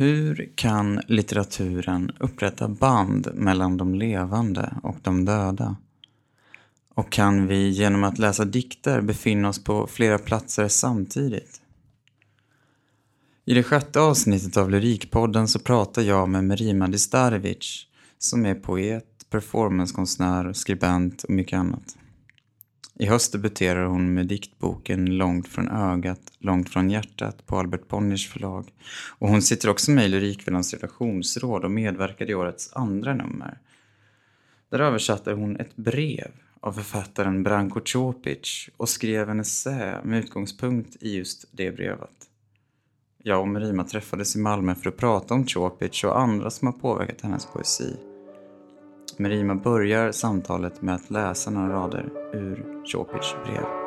Hur kan litteraturen upprätta band mellan de levande och de döda? Och kan vi genom att läsa dikter befinna oss på flera platser samtidigt? I det sjätte avsnittet av Lyrikpodden så pratar jag med Merima Distarevic som är poet, performancekonstnär, skribent och mycket annat. I höst debuterar hon med diktboken Långt från ögat, långt från hjärtat på Albert Bonniers förlag. Och hon sitter också med i Lyrikvällens redaktionsråd och medverkar i årets andra nummer. Där översatte hon ett brev av författaren Branko Copic och skrev en essä med utgångspunkt i just det brevet. Jag och Merima träffades i Malmö för att prata om Copic och andra som har påverkat hennes poesi. Merima börjar samtalet med att läsa några rader ur Copics brev.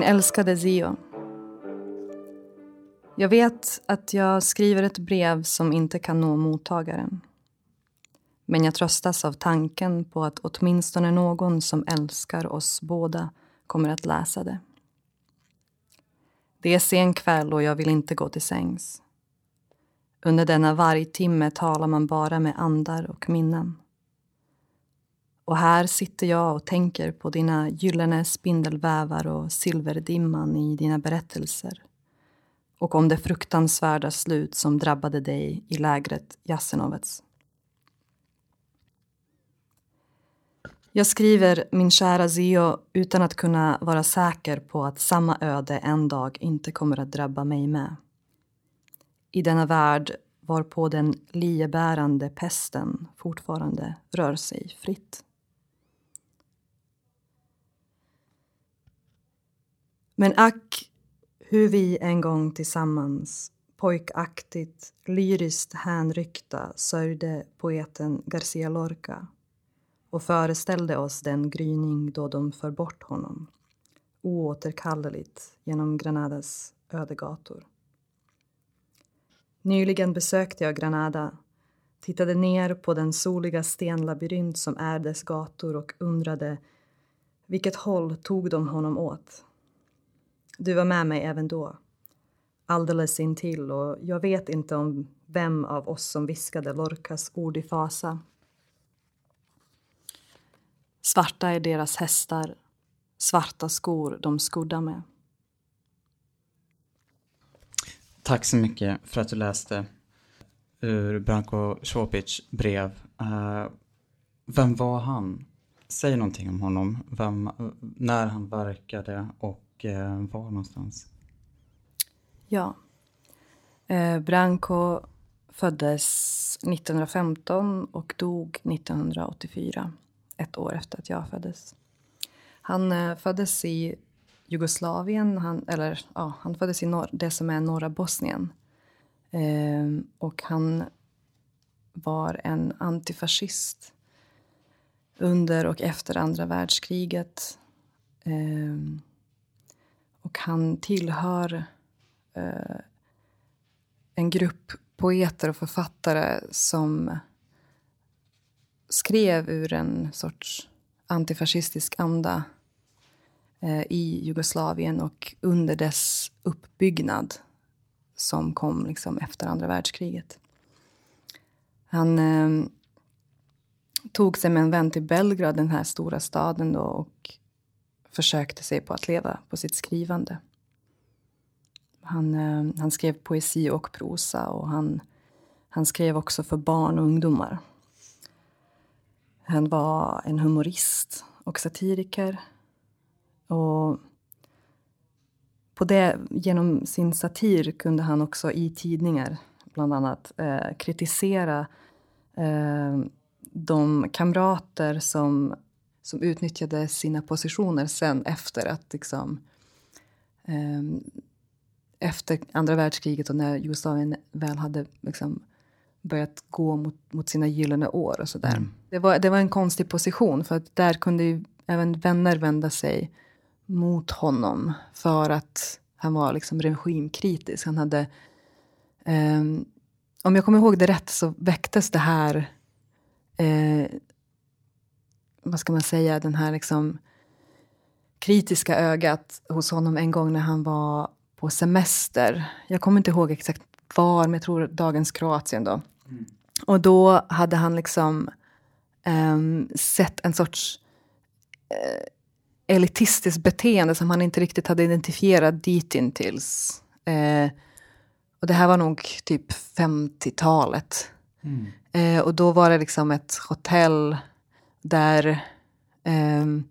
Min älskade Zio. Jag vet att jag skriver ett brev som inte kan nå mottagaren. Men jag tröstas av tanken på att åtminstone någon som älskar oss båda kommer att läsa det. Det är sen kväll och jag vill inte gå till sängs. Under denna vargtimme talar man bara med andar och minnen. Och här sitter jag och tänker på dina gyllene spindelvävar och silverdimman i dina berättelser. Och om det fruktansvärda slut som drabbade dig i lägret Jasenovets. Jag skriver min kära Zio utan att kunna vara säker på att samma öde en dag inte kommer att drabba mig med. I denna värld varpå den liebärande pesten fortfarande rör sig fritt. Men ack, hur vi en gång tillsammans pojkaktigt, lyriskt hänryckta sörjde poeten Garcia Lorca och föreställde oss den gryning då de för bort honom oåterkalleligt genom Granadas ödegator. Nyligen besökte jag Granada, tittade ner på den soliga stenlabyrint som är dess gator och undrade vilket håll tog de honom åt? Du var med mig även då. Alldeles intill och jag vet inte om vem av oss som viskade Lorcas ord i fasa. Svarta är deras hästar, svarta skor de skodda med. Tack så mycket för att du läste ur Branko Copic brev. Uh, vem var han? Säg någonting om honom. Vem, när han verkade och eh, var någonstans? Ja. Eh, Branko föddes 1915 och dog 1984. Ett år efter att jag föddes. Han eh, föddes i Jugoslavien, han, eller ja, han föddes i norr, det som är norra Bosnien. Eh, och han var en antifascist under och efter andra världskriget. Eh, och han tillhör eh, en grupp poeter och författare som skrev ur en sorts antifascistisk anda eh, i Jugoslavien och under dess uppbyggnad som kom liksom efter andra världskriget. Han eh, tog sig med en vän till Belgrad, den här stora staden då, och försökte sig på att leva på sitt skrivande. Han, eh, han skrev poesi och prosa och han, han skrev också för barn och ungdomar. Han var en humorist och satiriker. Och på det, genom sin satir kunde han också i tidningar bland annat eh, kritisera eh, de kamrater som som utnyttjade sina positioner sen efter att liksom, eh, efter andra världskriget och när Jugoslavien väl hade liksom, börjat gå mot, mot sina gyllene år och sådär. Mm. Det, var, det var en konstig position för att där kunde ju även vänner vända sig mot honom för att han var liksom regimkritisk. Han hade, eh, om jag kommer ihåg det rätt så väcktes det här, eh, vad ska man säga, den här liksom kritiska ögat hos honom en gång när han var på semester. Jag kommer inte ihåg exakt var, men jag tror dagens Kroatien då. Mm. Och då hade han liksom um, sett en sorts uh, elitistiskt beteende som han inte riktigt hade identifierat ditintills. Uh, och det här var nog typ 50-talet. Mm. Uh, och då var det liksom ett hotell där um,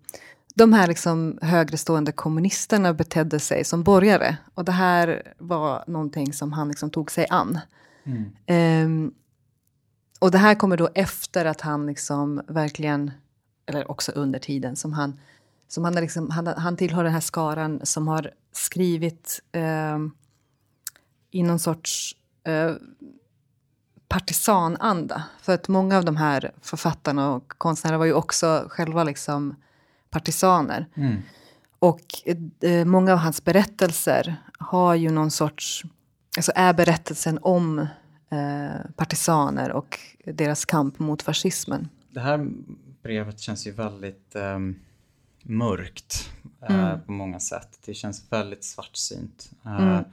de här liksom högre stående kommunisterna betedde sig som borgare. Och det här var någonting som han liksom tog sig an. Mm. Um, och det här kommer då efter att han liksom verkligen, eller också under tiden som han, som han, liksom, han, han tillhör den här skaran som har skrivit um, i någon sorts uh, partisananda. För att många av de här författarna och konstnärerna var ju också själva liksom partisaner. Mm. Och eh, många av hans berättelser har ju någon sorts, alltså är berättelsen om eh, partisaner och deras kamp mot fascismen. Det här brevet känns ju väldigt eh, mörkt mm. på många sätt. Det känns väldigt svartsynt. Eh, mm.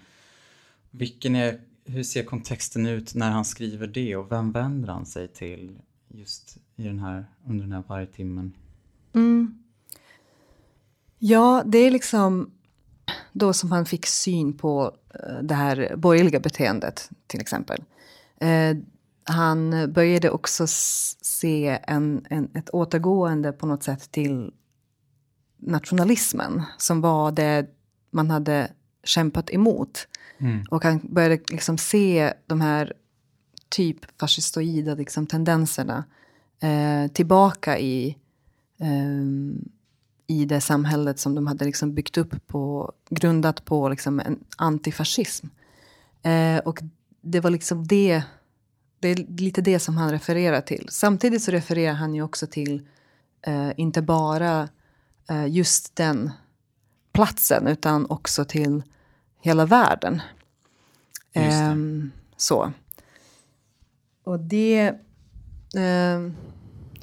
Vilken är, hur ser kontexten ut när han skriver det och vem vänder han sig till just i den här, under den här vargtimmen? Mm. Ja, det är liksom då som han fick syn på eh, det här borgerliga beteendet, till exempel. Eh, han började också se en, en, ett återgående på något sätt till nationalismen som var det man hade kämpat emot. Mm. Och han började liksom se de här typ fascistoida liksom, tendenserna eh, tillbaka i eh, i det samhället som de hade liksom byggt upp på, grundat på liksom en antifascism. Eh, och det var liksom det, det är lite det som han refererar till. Samtidigt så refererar han ju också till eh, inte bara eh, just den platsen utan också till hela världen. Eh, så. Och det eh,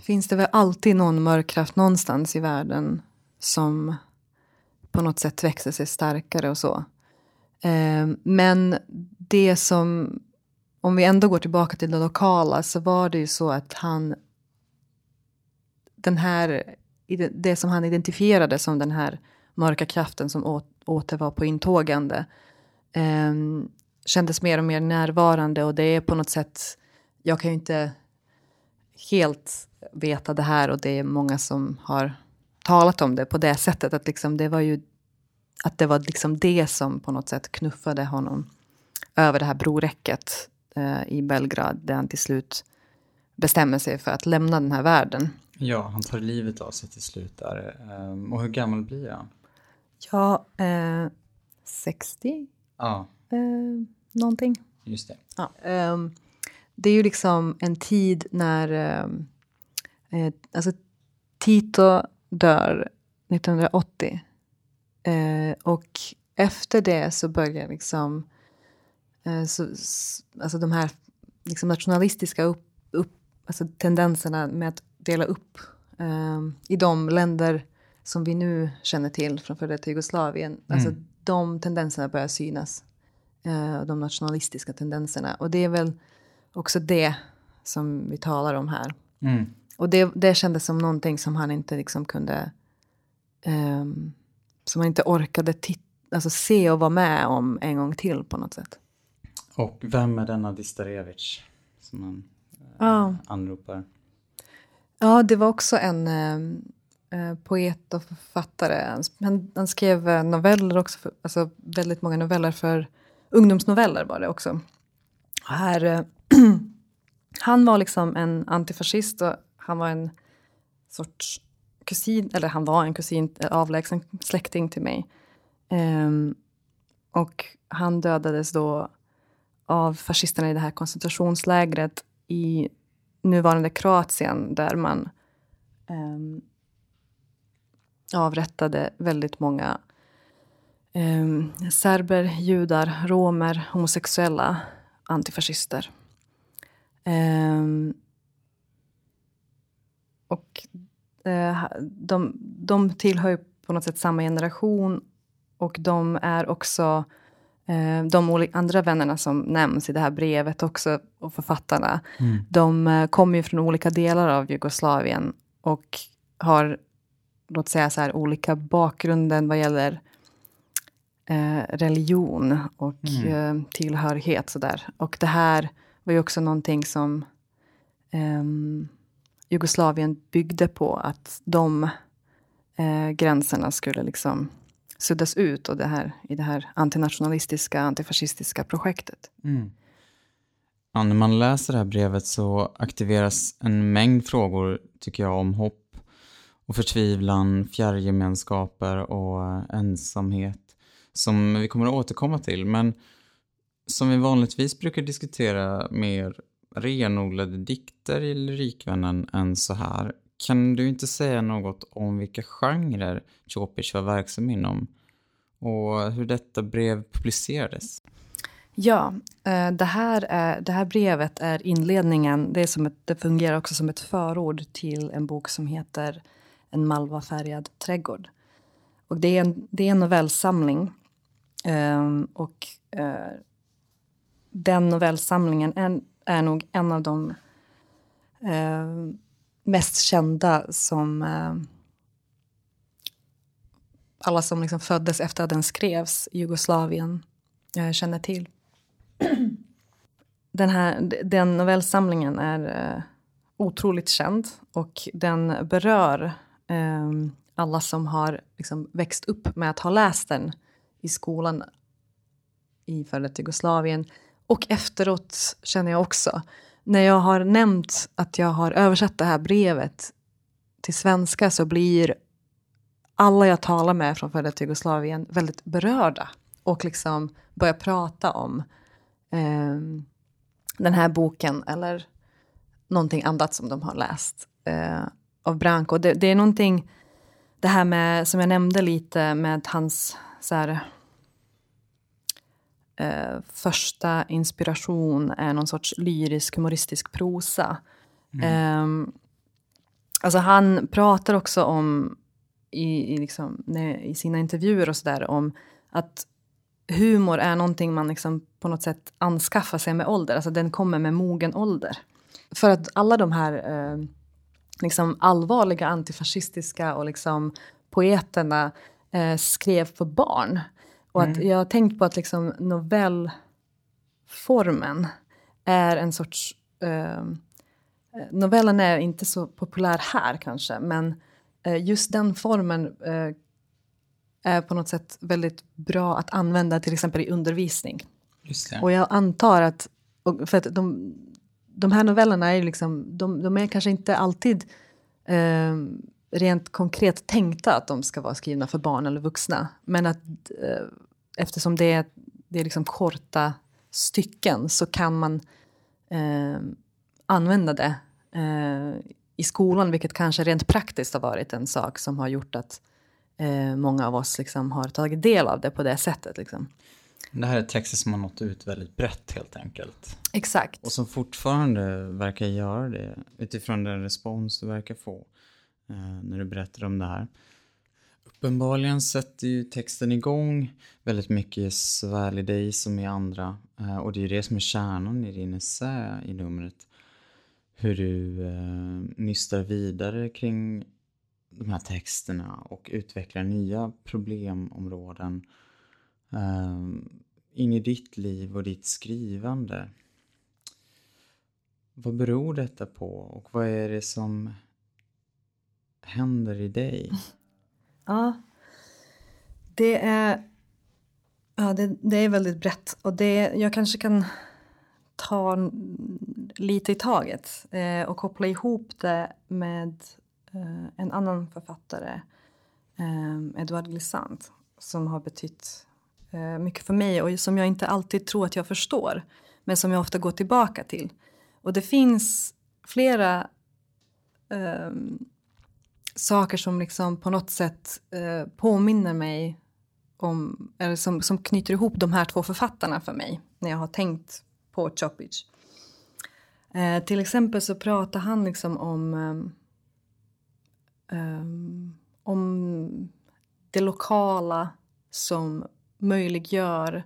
finns det väl alltid någon mörk kraft någonstans i världen som på något sätt växer sig starkare och så. Eh, men det som, om vi ändå går tillbaka till det lokala, så var det ju så att han, den här, det som han identifierade som den här mörka kraften som åter var på intågande, eh, kändes mer och mer närvarande och det är på något sätt, jag kan ju inte helt veta det här och det är många som har talat om det på det sättet. Att, liksom det var ju att det var liksom det som på något sätt knuffade honom över det här broräcket eh, i Belgrad där han till slut bestämmer sig för att lämna den här världen. Ja, han tar livet av sig till slut där. Um, och hur gammal blir han? Ja, eh, 60? Ja. Eh, någonting. Just det. Ja. Um, det är ju liksom en tid när... Um, eh, alltså Tito dör 1980. Eh, och efter det så börjar liksom eh, så, alltså de här liksom nationalistiska upp, upp, alltså tendenserna med att dela upp eh, i de länder som vi nu känner till från före detta Jugoslavien. Mm. Alltså de tendenserna börjar synas. Eh, de nationalistiska tendenserna. Och det är väl också det som vi talar om här. Mm. Och det, det kändes som någonting som han inte liksom kunde... Um, som han inte orkade titta, alltså se och vara med om en gång till på något sätt. Och vem är denna Distarevic som han eh, ja. anropar? Ja, det var också en eh, Eh, poet och författare. Han, han skrev eh, noveller också, för, alltså väldigt många noveller för ungdomsnoveller var det också. Här, eh, han var liksom en antifascist och han var en sorts kusin, eller han var en kusin, eh, avlägsen släkting till mig. Um, och han dödades då av fascisterna i det här koncentrationslägret i nuvarande Kroatien där man um, avrättade väldigt många um, serber, judar, romer, homosexuella, antifascister. Um, och uh, de, de tillhör ju på något sätt samma generation och de är också uh, de andra vännerna som nämns i det här brevet också, och författarna, mm. de uh, kommer ju från olika delar av Jugoslavien och har, låt säga så här, olika bakgrunden vad gäller eh, religion och mm. eh, tillhörighet. Så där. Och det här var ju också någonting som eh, Jugoslavien byggde på, att de eh, gränserna skulle liksom suddas ut och det här, i det här antinationalistiska, antifascistiska projektet. Mm. Ja, när man läser det här brevet så aktiveras en mängd frågor, tycker jag, om hopp och förtvivlan, fjärrgemenskaper och ensamhet som vi kommer att återkomma till. Men som vi vanligtvis brukar diskutera mer renodlade dikter i Lyrikvännen än så här. Kan du inte säga något om vilka genrer Chopic var verksam inom och hur detta brev publicerades? Ja, eh, det här, är, det här brevet är inledningen. Det, är som ett, det fungerar också som ett förord till en bok som heter en malvafärgad trädgård. Och det, är en, det är en novellsamling Um, och uh, den novellsamlingen är, är nog en av de uh, mest kända som uh, alla som liksom föddes efter att den skrevs i Jugoslavien eh, känner till. Den, här, den novellsamlingen är otroligt känd och den berör Ehm, alla som har liksom växt upp med att ha läst den i skolan i före Jugoslavien. Och efteråt känner jag också, när jag har nämnt att jag har översatt det här brevet till svenska så blir alla jag talar med från före Jugoslavien väldigt berörda och liksom börjar prata om eh, den här boken eller någonting annat som de har läst eh, av Branko. Det, det, är någonting, det här med, som jag nämnde lite med hans så här, eh, första inspiration är någon sorts lyrisk humoristisk prosa. Mm. Eh, alltså han pratar också om i, i, liksom, i sina intervjuer och sådär om att humor är någonting man liksom på något sätt anskaffar sig med ålder, alltså den kommer med mogen ålder. För att alla de här eh, liksom allvarliga antifascistiska och liksom poeterna eh, skrev för barn. Och att mm. jag har tänkt på att liksom novellformen är en sorts... Eh, novellen är inte så populär här kanske, men eh, just den formen eh, är på något sätt väldigt bra att använda till exempel i undervisning. Och jag antar att, för att de, de här novellerna är liksom, de, de är kanske inte alltid eh, rent konkret tänkta att de ska vara skrivna för barn eller vuxna. Men att eh, eftersom det är, det är liksom korta stycken så kan man eh, använda det eh, i skolan, vilket kanske rent praktiskt har varit en sak som har gjort att eh, många av oss liksom har tagit del av det på det sättet. Liksom. Det här är texter som har nått ut väldigt brett helt enkelt. Exakt. Och som fortfarande verkar göra det utifrån den respons du verkar få eh, när du berättar om det här. Uppenbarligen sätter ju texten igång väldigt mycket såväl i dig som i andra. Eh, och det är ju det som är kärnan i din essä i numret. Hur du eh, nystar vidare kring de här texterna och utvecklar nya problemområden eh, in i ditt liv och ditt skrivande. Vad beror detta på och vad är det som händer i dig? Ja. Det är, ja, det, det är väldigt brett. Och det, jag kanske kan ta lite i taget eh, och koppla ihop det med eh, en annan författare, eh, Edouard Glissant, som har betytt Eh, mycket för mig och som jag inte alltid tror att jag förstår, men som jag ofta går tillbaka till. Och det finns flera um, saker som liksom på något sätt uh, påminner mig om, eller som, som knyter ihop de här två författarna för mig när jag har tänkt på Chopic. Uh, eh, till exempel så pratar han liksom om, um, um, om det lokala som möjliggör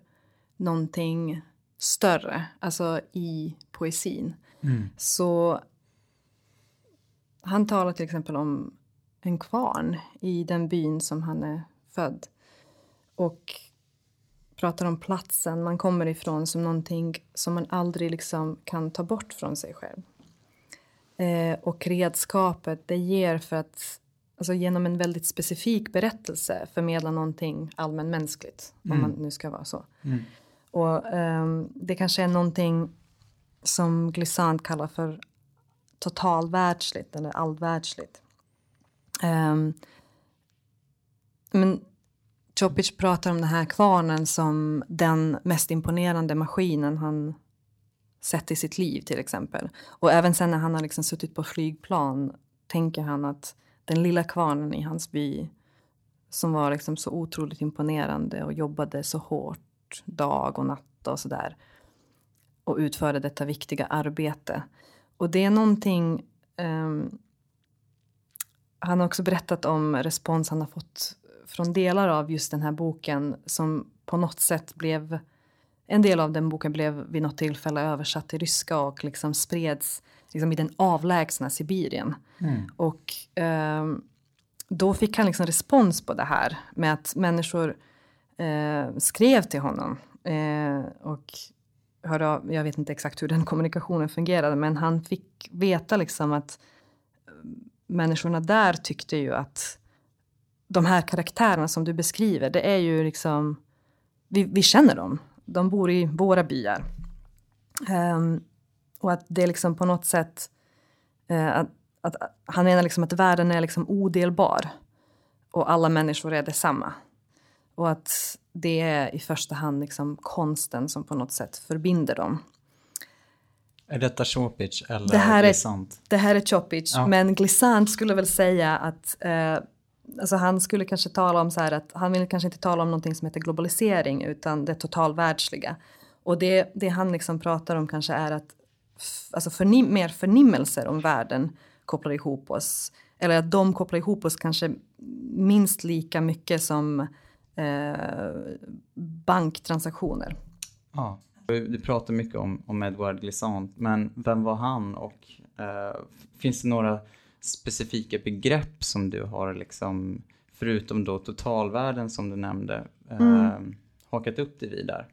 någonting större, alltså i poesin. Mm. Så han talar till exempel om en kvarn i den byn som han är född. Och pratar om platsen man kommer ifrån som någonting som man aldrig liksom kan ta bort från sig själv. Eh, och redskapet det ger för att alltså genom en väldigt specifik berättelse förmedla någonting allmänmänskligt, mm. om man nu ska vara så. Mm. Och eh, det kanske är någonting som Glissant kallar för totalvärldsligt eller allvärldsligt. Um, men Chopic pratar om den här kvarnen som den mest imponerande maskinen han sett i sitt liv till exempel. Och även sen när han har liksom suttit på flygplan tänker han att den lilla kvarnen i hans by som var liksom så otroligt imponerande och jobbade så hårt dag och natt och sådär och utförde detta viktiga arbete. Och det är någonting um, han har också berättat om respons han har fått från delar av just den här boken som på något sätt blev en del av den boken blev vid något tillfälle översatt till ryska och liksom spreds liksom i den avlägsna Sibirien. Mm. Och eh, då fick han liksom respons på det här med att människor eh, skrev till honom. Eh, och hörde jag vet inte exakt hur den kommunikationen fungerade men han fick veta liksom att människorna där tyckte ju att de här karaktärerna som du beskriver, det är ju liksom, vi, vi känner dem. De bor i våra byar. Um, och att det är liksom på något sätt, uh, att, att, han menar liksom att världen är liksom odelbar. Och alla människor är detsamma. Och att det är i första hand liksom konsten som på något sätt förbinder dem. Är detta Chopic eller det här Glissant? Är, det här är Chopic, ja. men Glissant skulle väl säga att eh, alltså han skulle kanske tala om så här att han vill kanske inte tala om någonting som heter globalisering utan det totalvärldsliga. Och det, det han liksom pratar om kanske är att alltså förnim, mer förnimmelser om världen kopplar ihop oss. Eller att de kopplar ihop oss kanske minst lika mycket som eh, banktransaktioner. Ja. Du pratar mycket om, om Edward Glissant, men vem var han och eh, finns det några specifika begrepp som du har liksom, förutom då totalvärden som du nämnde, eh, mm. hakat upp dig vid där?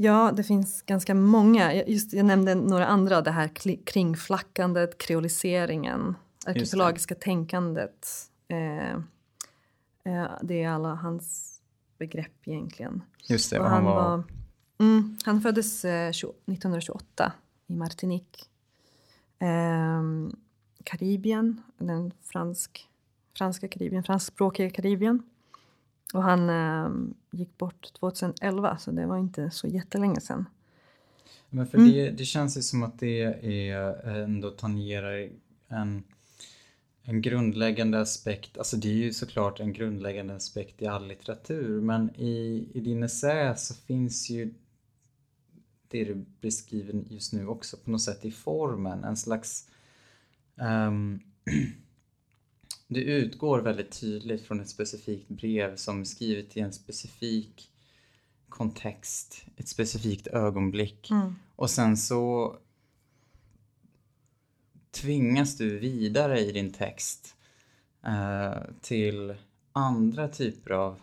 Ja, det finns ganska många. Just, jag nämnde några andra, det här kringflackandet, kreoliseringen, arkeologiska tänkandet. Eh, eh, det är alla hans begrepp egentligen. Just det, och han, han var... var mm, han föddes eh, 1928 i Martinique. Eh, Karibien, den fransk, franska Karibien, franskspråkiga Karibien. Och han eh, gick bort 2011, så det var inte så jättelänge sedan. Men för mm. det, det känns ju som att det är ändå tangerar en, en grundläggande aspekt, alltså det är ju såklart en grundläggande aspekt i all litteratur, men i, i din essä så finns ju det du beskriver just nu också på något sätt i formen, en slags um, Du utgår väldigt tydligt från ett specifikt brev som är skrivet i en specifik kontext, ett specifikt ögonblick. Mm. Och sen så tvingas du vidare i din text uh, till andra typer av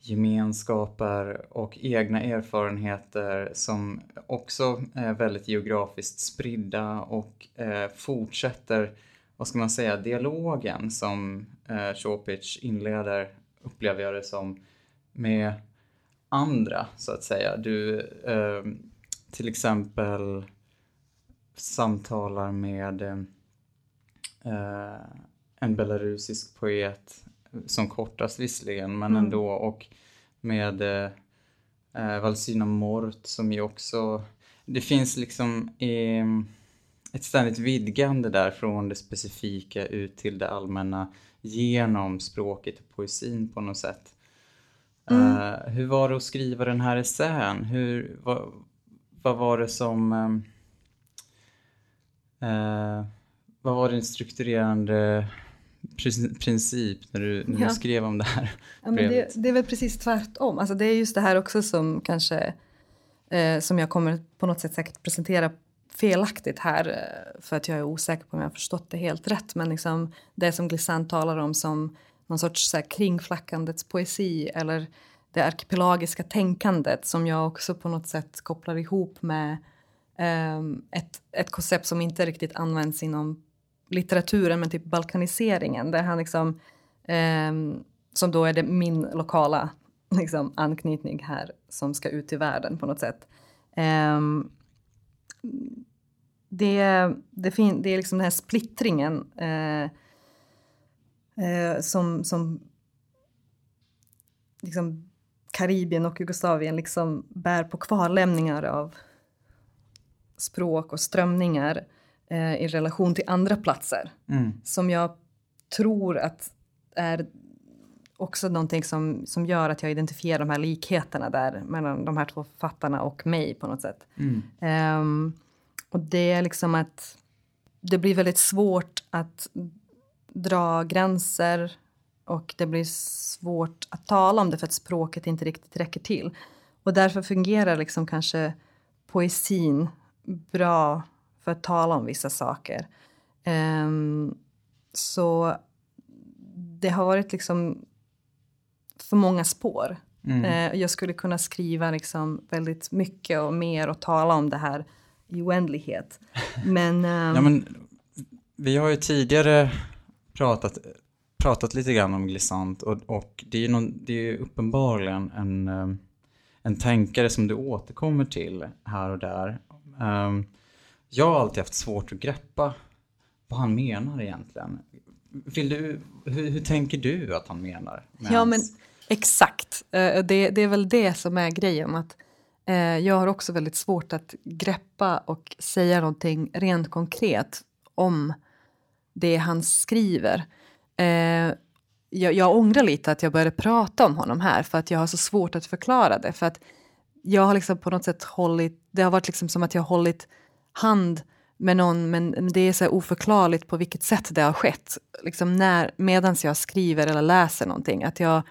gemenskaper och egna erfarenheter som också är väldigt geografiskt spridda och eh, fortsätter, vad ska man säga, dialogen som eh, Chopic inleder, upplever jag det som, med andra så att säga. Du eh, till exempel samtalar med eh, en belarusisk poet, som kortast visserligen, men Mm. ändå, och med eh, Valsina Mort som ju också, det finns liksom eh, ett ständigt vidgande där från det specifika ut till det allmänna genom språket och poesin på något sätt. Eh, hur var det att skriva den här essän? Hur, vad, vad var det som... ehm, eh, vad var din strukturerande prin- princip när du, när Ja. du skrev om det här Ja, det, det är väl precis tvärtom. Alltså det är just det här också som kanske eh, som jag kommer på något sätt säkert presentera felaktigt här eh, för att jag är osäker på om jag har förstått det helt rätt. Men liksom det som Glissant talar om som någon sorts så här, kringflackandets poesi eller det arkipelagiska tänkandet som jag också på något sätt kopplar ihop med um, ett, ett koncept som inte riktigt används inom litteraturen men typ balkaniseringen där han liksom um, som då är det min lokala liksom, anknytning här som ska ut i världen på något sätt. Um, det, det, fin, det är liksom den här splittringen eh, eh, som, som liksom Karibien och Jugoslavien liksom bär på kvarlämningar av språk och strömningar eh, i relation till andra platser Mm. som jag tror att är också någonting som, som gör att jag identifierar de här likheterna där mellan de här två författarna och mig på något sätt. Mm. Ehm, och det är liksom att det blir väldigt svårt att dra gränser och det blir svårt att tala om det för att språket inte riktigt räcker till. Och därför fungerar liksom kanske poesin bra för att tala om vissa saker. Ehm, så det har varit liksom för många spår. Mm. Eh, jag skulle kunna skriva liksom väldigt mycket och mer och tala om det här i oändlighet. Men, ehm, Ja, men, vi har ju tidigare pratat, pratat lite grann om Glissant och, och det är ju någon, det är uppenbarligen en, eh, en tänkare som du återkommer till här och där. Ehm, Jag har alltid haft svårt att greppa vad han menar egentligen. Vill du, hur, hur tänker du att han menar? Ja, men exakt. Eh, det, det är väl det som är grejen. Att, eh, jag har också väldigt svårt att greppa och säga någonting rent konkret om det han skriver. Eh, jag, jag ångrar lite att jag började prata om honom här för att jag har så svårt att förklara det. För att jag har liksom på något sätt hållit, det har varit liksom som att jag har hållit hand med någon men det är så här oförklarligt på vilket sätt det har skett. Liksom när, medans jag skriver eller läser någonting. Att jag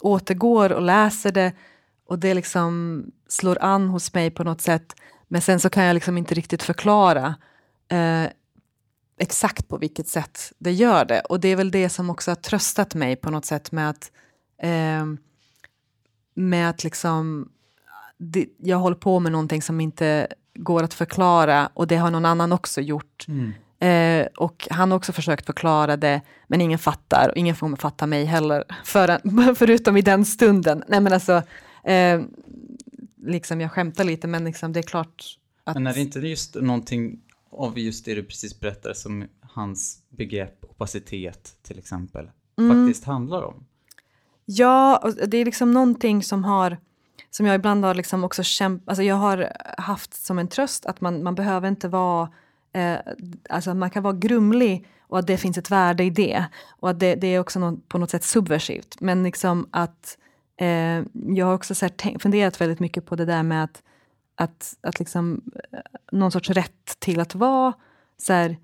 återgår och läser det och det liksom slår an hos mig på något sätt. Men sen så kan jag liksom inte riktigt förklara eh, exakt på vilket sätt det gör det. Och det är väl det som också har tröstat mig på något sätt med att eh, med att liksom det, jag håller på med någonting som inte går att förklara och det har någon annan också gjort. Mm. Eh, och han har också försökt förklara det men ingen fattar och ingen får fatta mig heller för, förutom i den stunden. Nej men alltså, eh, liksom jag skämtar lite men liksom det är klart att... Men är det inte just någonting av just det du precis berättade som hans begrepp opacitet till exempel Mm. faktiskt handlar om? Ja, det är liksom någonting som har som jag ibland har liksom också kämpat, alltså jag har haft som en tröst att man, man behöver inte vara, eh, alltså man kan vara grumlig och att det finns ett värde i det. Och att det, det är också något, på något sätt subversivt. Men liksom att eh, jag har också så här tänk, funderat väldigt mycket på det där med att, att, att liksom eh, någon sorts rätt till att vara så här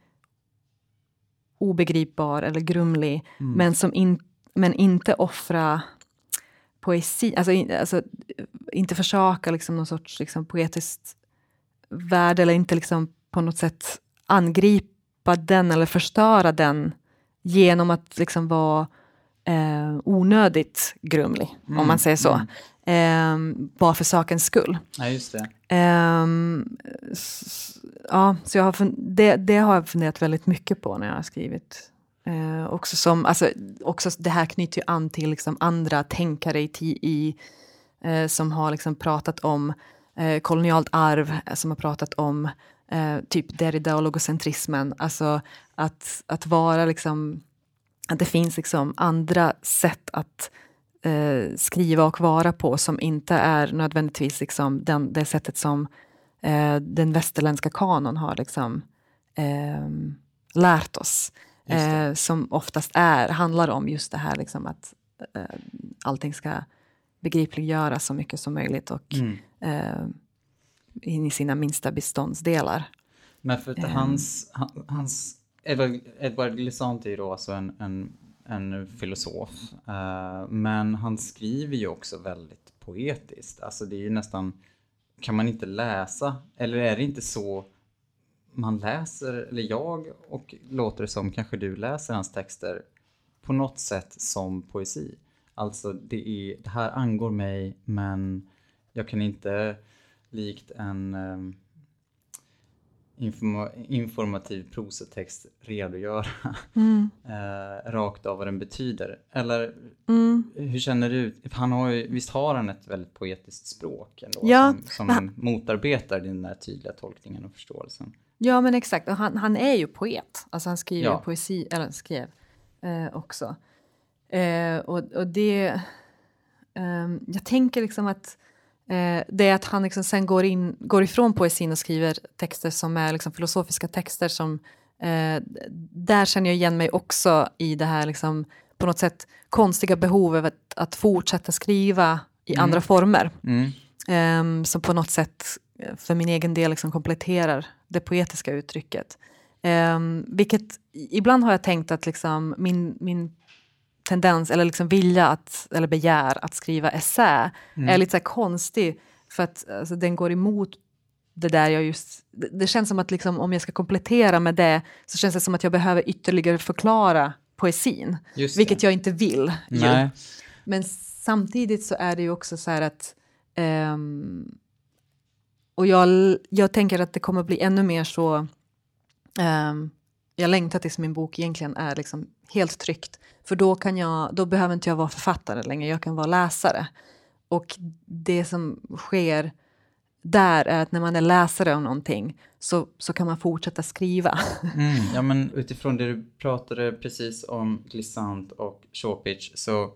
obegripbar eller grumlig men som in, men inte offra poesi, alltså, in, alltså inte försaka liksom någon sorts liksom, poetiskt värde eller inte liksom på något sätt angripa den eller förstöra den genom att liksom vara eh, onödigt grumlig, om man säger så. Eh, bara för sakens skull. Ja, just det. S- ja, så jag har det, det har jag funderat väldigt mycket på när jag har skrivit. Eh, också, som, alltså, också det här knyter ju an till liksom andra tänkare i, i eh, som har liksom pratat om eh, kolonialt arv, eh, som har pratat om eh, typ Derrida och logocentrismen. Alltså att, att vara liksom, att det finns liksom andra sätt att eh, skriva och vara på som inte är nödvändigtvis liksom den, det sättet som eh, den västerländska kanon har liksom, eh, lärt oss. Eh, som oftast är, handlar om just det här liksom att eh, allting ska begripliggöras så mycket som möjligt och Mm. Eh, in i sina minsta beståndsdelar. Men för att Ehm. hans, han- hans Edward, Edward Glissant är ju då alltså en, en, en filosof. eh, men han skriver ju också väldigt poetiskt. Alltså det är ju nästan, kan man inte läsa, eller är det inte så man läser, eller jag och låter det som kanske du läser hans texter på något sätt som poesi. Alltså det, är, det här angår mig men jag kan inte likt en um, informa informativ prosatext redogöra eh, rakt av vad den betyder. Eller Mm. hur känner du? Han har ju, visst har han ett väldigt poetiskt språk ändå Ja, som, som motarbetar den där tydliga tolkningen och förståelsen. Ja, men exakt. Och han, han är ju poet. Alltså han skriver Ja. poesi, eller skrev eh, också. Eh, och, och det... ehm, jag tänker liksom att eh, det är att han liksom sen går, in, går ifrån poesin och skriver texter som är liksom filosofiska texter som... Eh, där känner jag igen mig också i det här liksom, på något sätt konstiga behovet att, att fortsätta skriva i andra former. Mm. Ehm, som på något sätt eh, för min egen del liksom kompletterar det poetiska uttrycket. Um, vilket ibland har jag tänkt att liksom min, min tendens eller liksom vilja att, eller begär att skriva essä är lite så konstig för att alltså, den går emot det där jag just... Det, det känns som att liksom, om jag ska komplettera med det så känns det som att jag behöver ytterligare förklara poesin. Vilket jag inte vill. Men samtidigt så är det ju också så här att... ehm, och jag, jag tänker att det kommer bli ännu mer så... ehm, jag längtar tills min bok egentligen är liksom helt tryggt, För då, kan jag, då behöver inte jag vara författare längre, jag kan vara läsare. Och det som sker där är att när man är läsare av någonting så, så kan man fortsätta skriva. Mm, ja, men utifrån det du pratade precis om Glissant och Shopic så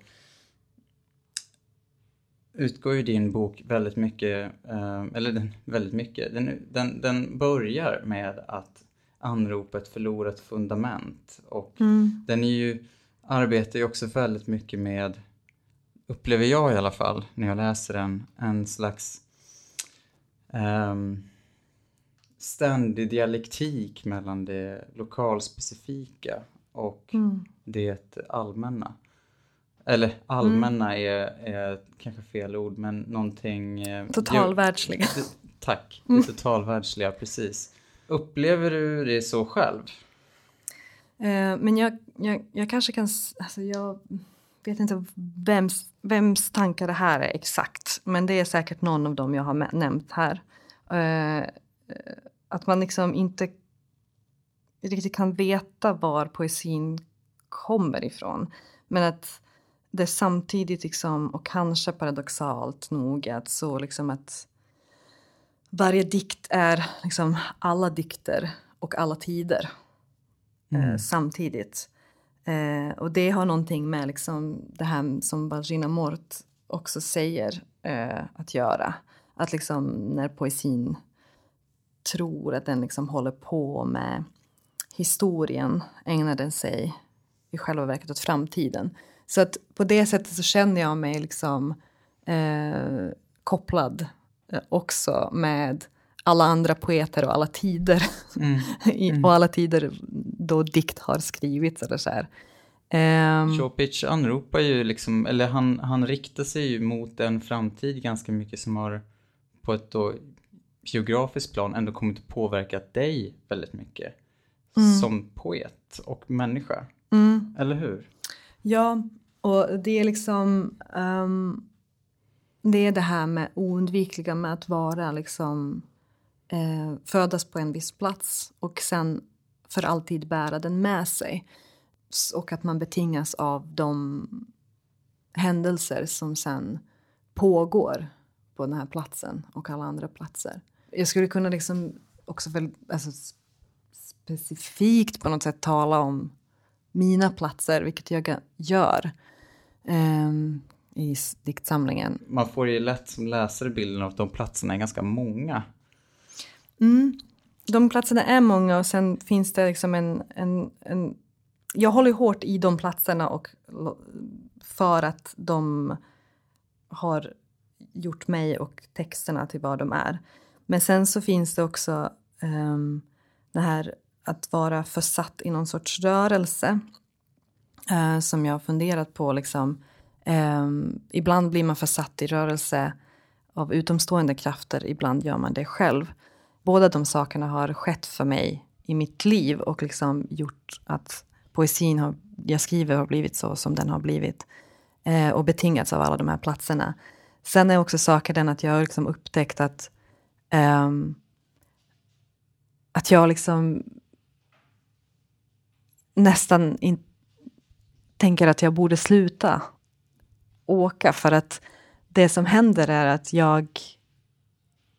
utgår ju din bok väldigt mycket, eh, eller den, väldigt mycket, den, den, den börjar med att anropa ett förlorat fundament och den är ju, arbetar ju också väldigt mycket med, upplever jag i alla fall när jag läser den, en slags ehm, ständig dialektik mellan det lokalspecifika och det allmänna. Eller allmänna är, är kanske fel ord, men någonting... eh, Totalvärldsliga. Tack, det totalvärldsliga, precis. Upplever du det så själv? Eh, men jag, jag, jag kanske kan... Alltså jag vet inte vems, vems tankar det här är exakt. Men det är säkert någon av dem jag har nämnt här. Eh, eh, att man liksom inte riktigt kan veta var poesin kommer ifrån. Men att det samtidigt liksom, och kanske paradoxalt nog, att så liksom att varje dikt är liksom alla dikter och alla tider eh, samtidigt. Eh, och det har någonting med liksom det här som Balgina Mort också säger eh, att göra. Att liksom när poesin tror att den liksom håller på med historien ägnar den sig i själva verket åt framtiden. Så att på det sättet så känner jag mig liksom eh, kopplad eh, också med alla andra poeter och alla tider. I, och alla tider då dikt har skrivits eller så här. Ehm, Shopic anropar ju liksom, eller han, han riktar sig ju mot en framtid ganska mycket som har på ett då geografiskt plan ändå kommit att påverka dig väldigt mycket. Som poet och människa. Eller hur? Ja, och det är liksom... ehm, det är det här med oundvikliga med att vara liksom... Eh, födas på en viss plats och sen för alltid bära den med sig. Och att man betingas av de händelser som sen pågår på den här platsen och alla andra platser. Jag skulle kunna liksom också väl, alltså, specifikt på något sätt tala om mina platser, vilket jag gör um, i diktsamlingen. Man får ju lätt som läsare bilden av att de platserna är ganska många. Mm. De platserna är många och sen finns det liksom en, en, en jag håller hårt i de platserna och för att de har gjort mig och texterna till vad de är. Men sen så finns det också um, det här att vara försatt i någon sorts rörelse uh, som jag har funderat på. Liksom. Um, ibland blir man försatt i rörelse av utomstående krafter, ibland gör man det själv. Båda de sakerna har skett för mig i mitt liv och liksom gjort att poesin har, jag skriver har blivit så som den har blivit. Uh, och betingats av alla de här platserna. Sen är också saker den att jag har liksom upptäckt att um, att jag liksom nästan in, tänker att jag borde sluta åka för att det som händer är att jag,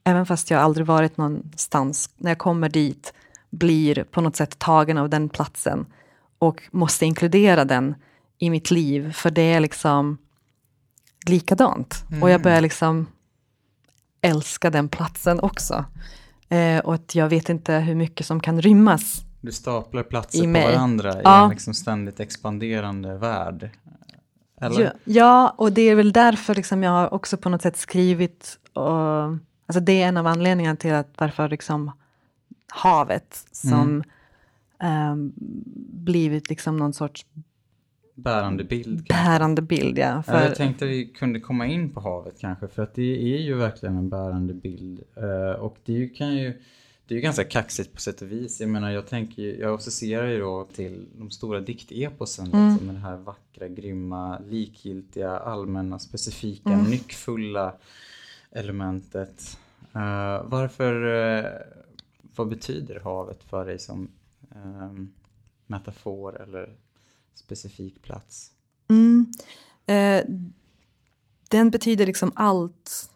även fast jag aldrig varit någonstans, när jag kommer dit blir på något sätt tagen av den platsen och måste inkludera den i mitt liv, för det är liksom likadant. Mm. Och jag börjar liksom älska den platsen också. Eh, och att jag vet inte hur mycket som kan rymmas Du staplar platser på varandra ja. i en liksom ständigt expanderande värld. Eller? Ja, ja, och det är väl därför liksom jag har också på något sätt skrivit, och, alltså det är en av anledningarna till att varför liksom havet som mm. um, blivit liksom någon sorts bärande bild. Bärande bild, ja. För... Jag tänkte vi kunde komma in på havet kanske, för att det är ju verkligen en bärande bild. Uh, och det kan ju, det är ju ganska kaxigt på sätt och vis. Jag menar, jag tänker jag associerar ju då till de stora dikteposen, mm. liksom, med det här vackra, grymma, likgiltiga, allmänna, specifika, mm. nyckfulla elementet. Uh, varför, uh, vad betyder havet för dig som um, metafor eller specifik plats? Mm. Eh, den betyder liksom allt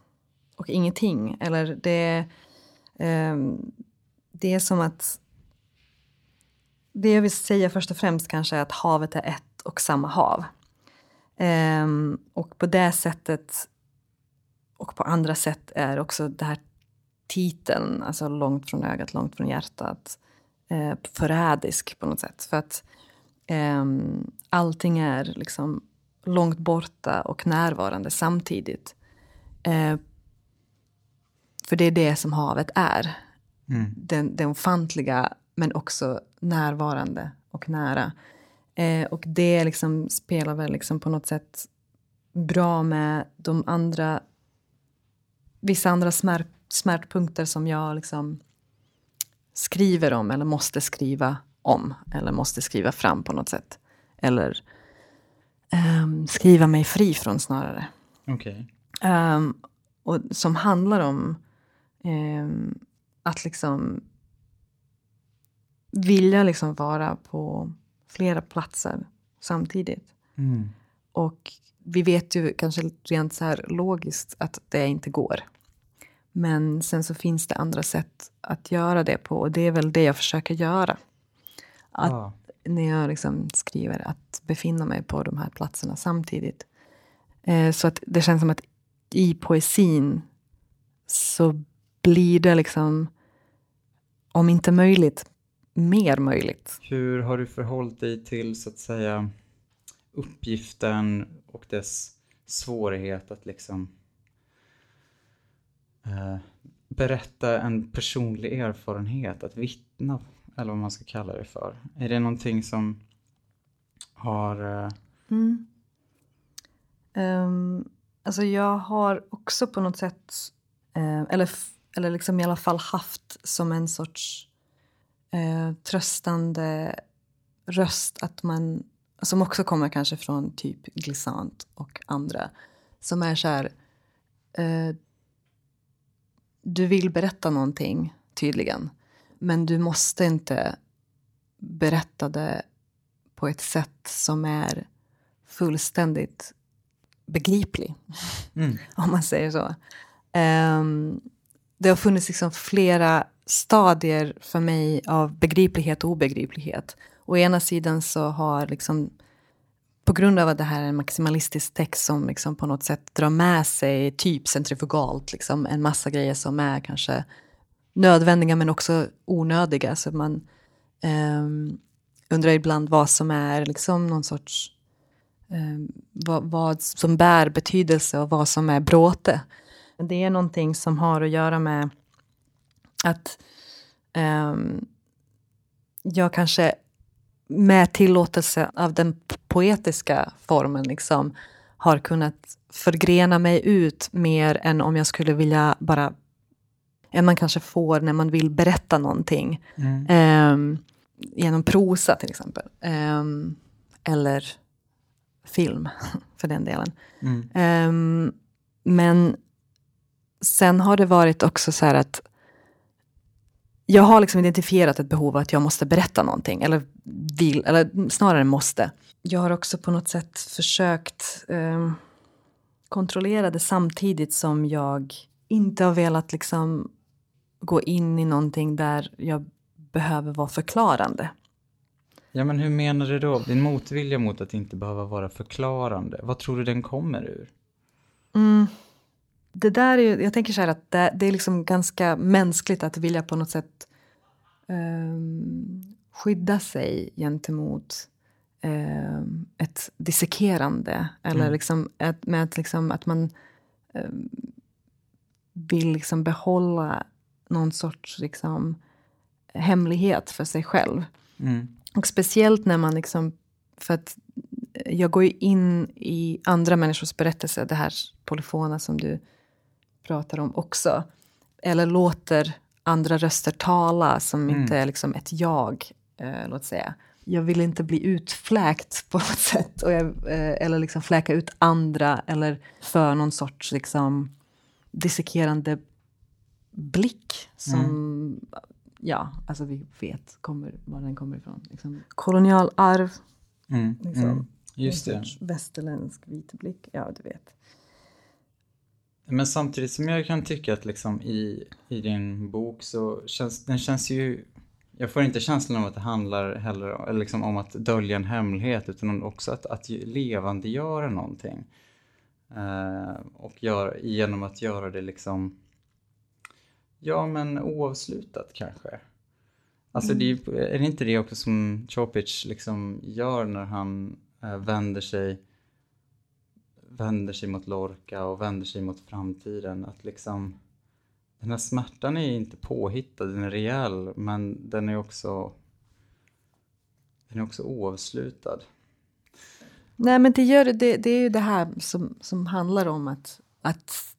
och ingenting. Eller det, eh, det är som att... Det jag vill säga först och främst kanske är att havet är ett och samma hav. Um, och på det sättet och på andra sätt är också det här titeln, alltså långt från ögat, långt från hjärtat, uh, förrädisk på något sätt. För att Um, allting är liksom långt borta och närvarande samtidigt. Uh, för det är det som havet är. Mm. Den, den ofantliga men också närvarande och nära. Uh, och det liksom spelar väl liksom på något sätt bra med de andra vissa andra smärt, smärtpunkter som jag liksom skriver om eller måste skriva om eller måste skriva fram på något sätt. Eller um, skriva mig fri från snarare. Okay. Um, ehm, och som handlar om um, att liksom vilja liksom vara på flera platser samtidigt. Mm. Och vi vet ju kanske rent så här logiskt att det inte går. Men sen så finns det andra sätt att göra det på och det är väl det jag försöker göra. Att, ah. När jag liksom skriver, att befinna mig på de här platserna samtidigt. Eh, så att det känns som att i poesin så blir det liksom, om inte möjligt, mer möjligt. Hur har du förhållit dig till, så att säga, uppgiften och dess svårighet att liksom eh, berätta en personlig erfarenhet, att vittna eller vad man ska kalla det för. Är det någonting som har... Uh... Mm. Um, alltså jag har också på något sätt, uh, eller, eller liksom i alla fall haft som en sorts uh, tröstande röst att man, som också kommer kanske från typ Glissant och andra, som är så här, uh, du vill berätta någonting tydligen men du måste inte berätta det på ett sätt som är fullständigt begriplig. Mm. Om man säger så. Um, det har funnits liksom flera stadier för mig av begriplighet och obegriplighet. Å ena sidan så har liksom på grund av att det här är en maximalistisk text som liksom på något sätt drar med sig typ centrifugalt liksom en massa grejer som är kanske nödvändiga men också onödiga. Så man um, undrar ibland vad som är liksom någon sorts um, vad, vad, som bär betydelse och vad som är bråte. Det är någonting som har att göra med att um, jag kanske med tillåtelse av den poetiska formen liksom har kunnat förgrena mig ut mer än om jag skulle vilja bara än man kanske får när man vill berätta någonting. Mm. Um, genom prosa till exempel. Um, eller film, för den delen. Mm. Um, men sen har det varit också så här att jag har liksom identifierat ett behov att jag måste berätta någonting. Eller vill, eller snarare måste. Jag har också på något sätt försökt eh, kontrollera det samtidigt som jag inte har velat liksom gå in i någonting där jag behöver vara förklarande. Ja, men hur menar du då? Din motvilja mot att inte behöva vara förklarande, vad tror du den kommer ur? Mm. Det där är jag tänker så här att det, det, är liksom ganska mänskligt att vilja på något sätt um, skydda sig gentemot um, ett dissekerande. Eller mm. liksom, ett, med att, liksom, att man um, vill liksom behålla någon sorts liksom, hemlighet för sig själv. Mm. Och speciellt när man liksom, för att jag går ju in i andra människors berättelser, det här polyfona som du pratar om också. Eller låter andra röster tala som mm. inte är liksom ett jag, eh, låt säga. Jag vill inte bli utfläkt på något sätt. Jag, eh, eller liksom fläka ut andra eller för någon sorts liksom dissekerande blick som, mm. ja, alltså vi vet kommer, var den kommer ifrån. Liksom, kolonialarv. Mm. Liksom, mm. Just det. Västerländsk vit blick, ja du vet. Men samtidigt som jag kan tycka att liksom i, i din bok så känns den känns ju jag får inte känslan av att det handlar heller liksom om att dölja en hemlighet utan också att, att levandegöra någonting. Uh, och gör, genom att göra det liksom Ja men oavslutat kanske. Alltså mm. det är, det inte det också som Chopic liksom gör när han uh, vänder sig vänder sig mot Lorca och vänder sig mot framtiden. Att liksom, den här smärtan är inte påhittad, den är rejäl, men den är också, den är också oavslutad. Nej, men det, gör, det, det är ju det här som, som handlar om att, att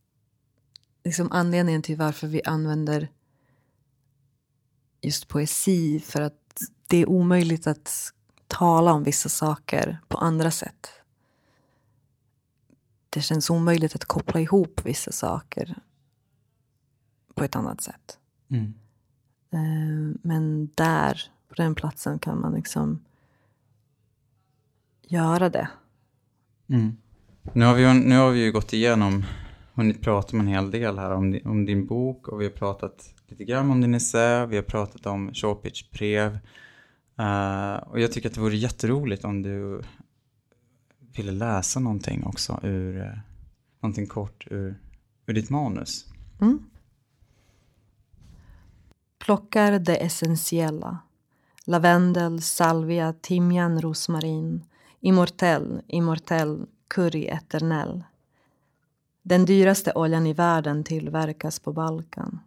liksom anledningen till varför vi använder just poesi, för att det är omöjligt att tala om vissa saker på andra sätt det känns omöjligt att koppla ihop vissa saker på ett annat sätt. Mm. Eh, men där, på den platsen, kan man liksom göra det. Mm. Nu, har vi, nu har vi ju gått igenom, hunnit prata om en hel del här om, om din bok och vi har pratat lite grann om din essä, vi har pratat om Chopic brev. Uh, och jag tycker att det vore jätteroligt om du ville läsa någonting också ur, eh, någonting kort ur, ur ditt manus. Mm. Plockar det essentiella. Lavendel, salvia, timjan, rosmarin. Immortell, immortell, curry eternell. Den dyraste oljan i världen tillverkas på Balkan.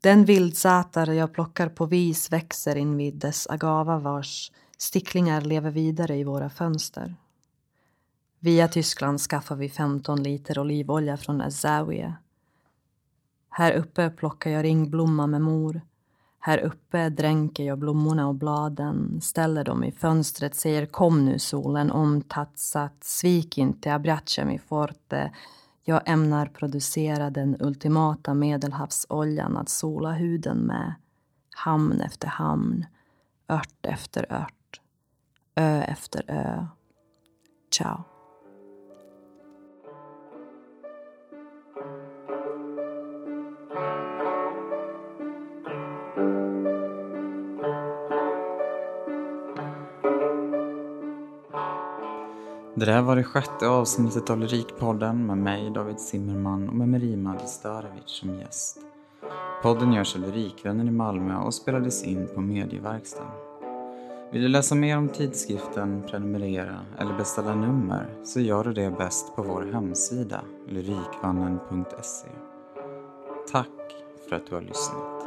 Den vildsätare jag plockar på vis växer invid dess agava vars Sticklingar lever vidare i våra fönster. Via Tyskland skaffar vi 15 liter olivolja från Azawie. Här uppe plockar jag ringblomma med mor. Här uppe dränker jag blommorna och bladen, ställer dem i fönstret, säger kom nu solen omtatsat, svik inte, abbracciami forte. Jag ämnar producera den ultimata medelhavsoljan att sola huden med. Hamn efter hamn, ört efter ört ö efter ö. Ciao. Det där var det sjätte avsnittet av Lyrikpodden med mig, David Zimmerman och med Merima Distarevic som gäst. Podden görs av Lyrikvännen i Malmö och spelades in på Medieverkstan. Vill du läsa mer om tidskriften, prenumerera eller beställa nummer så gör du det bäst på vår hemsida, lyrikvannen.se. Tack för att du har lyssnat.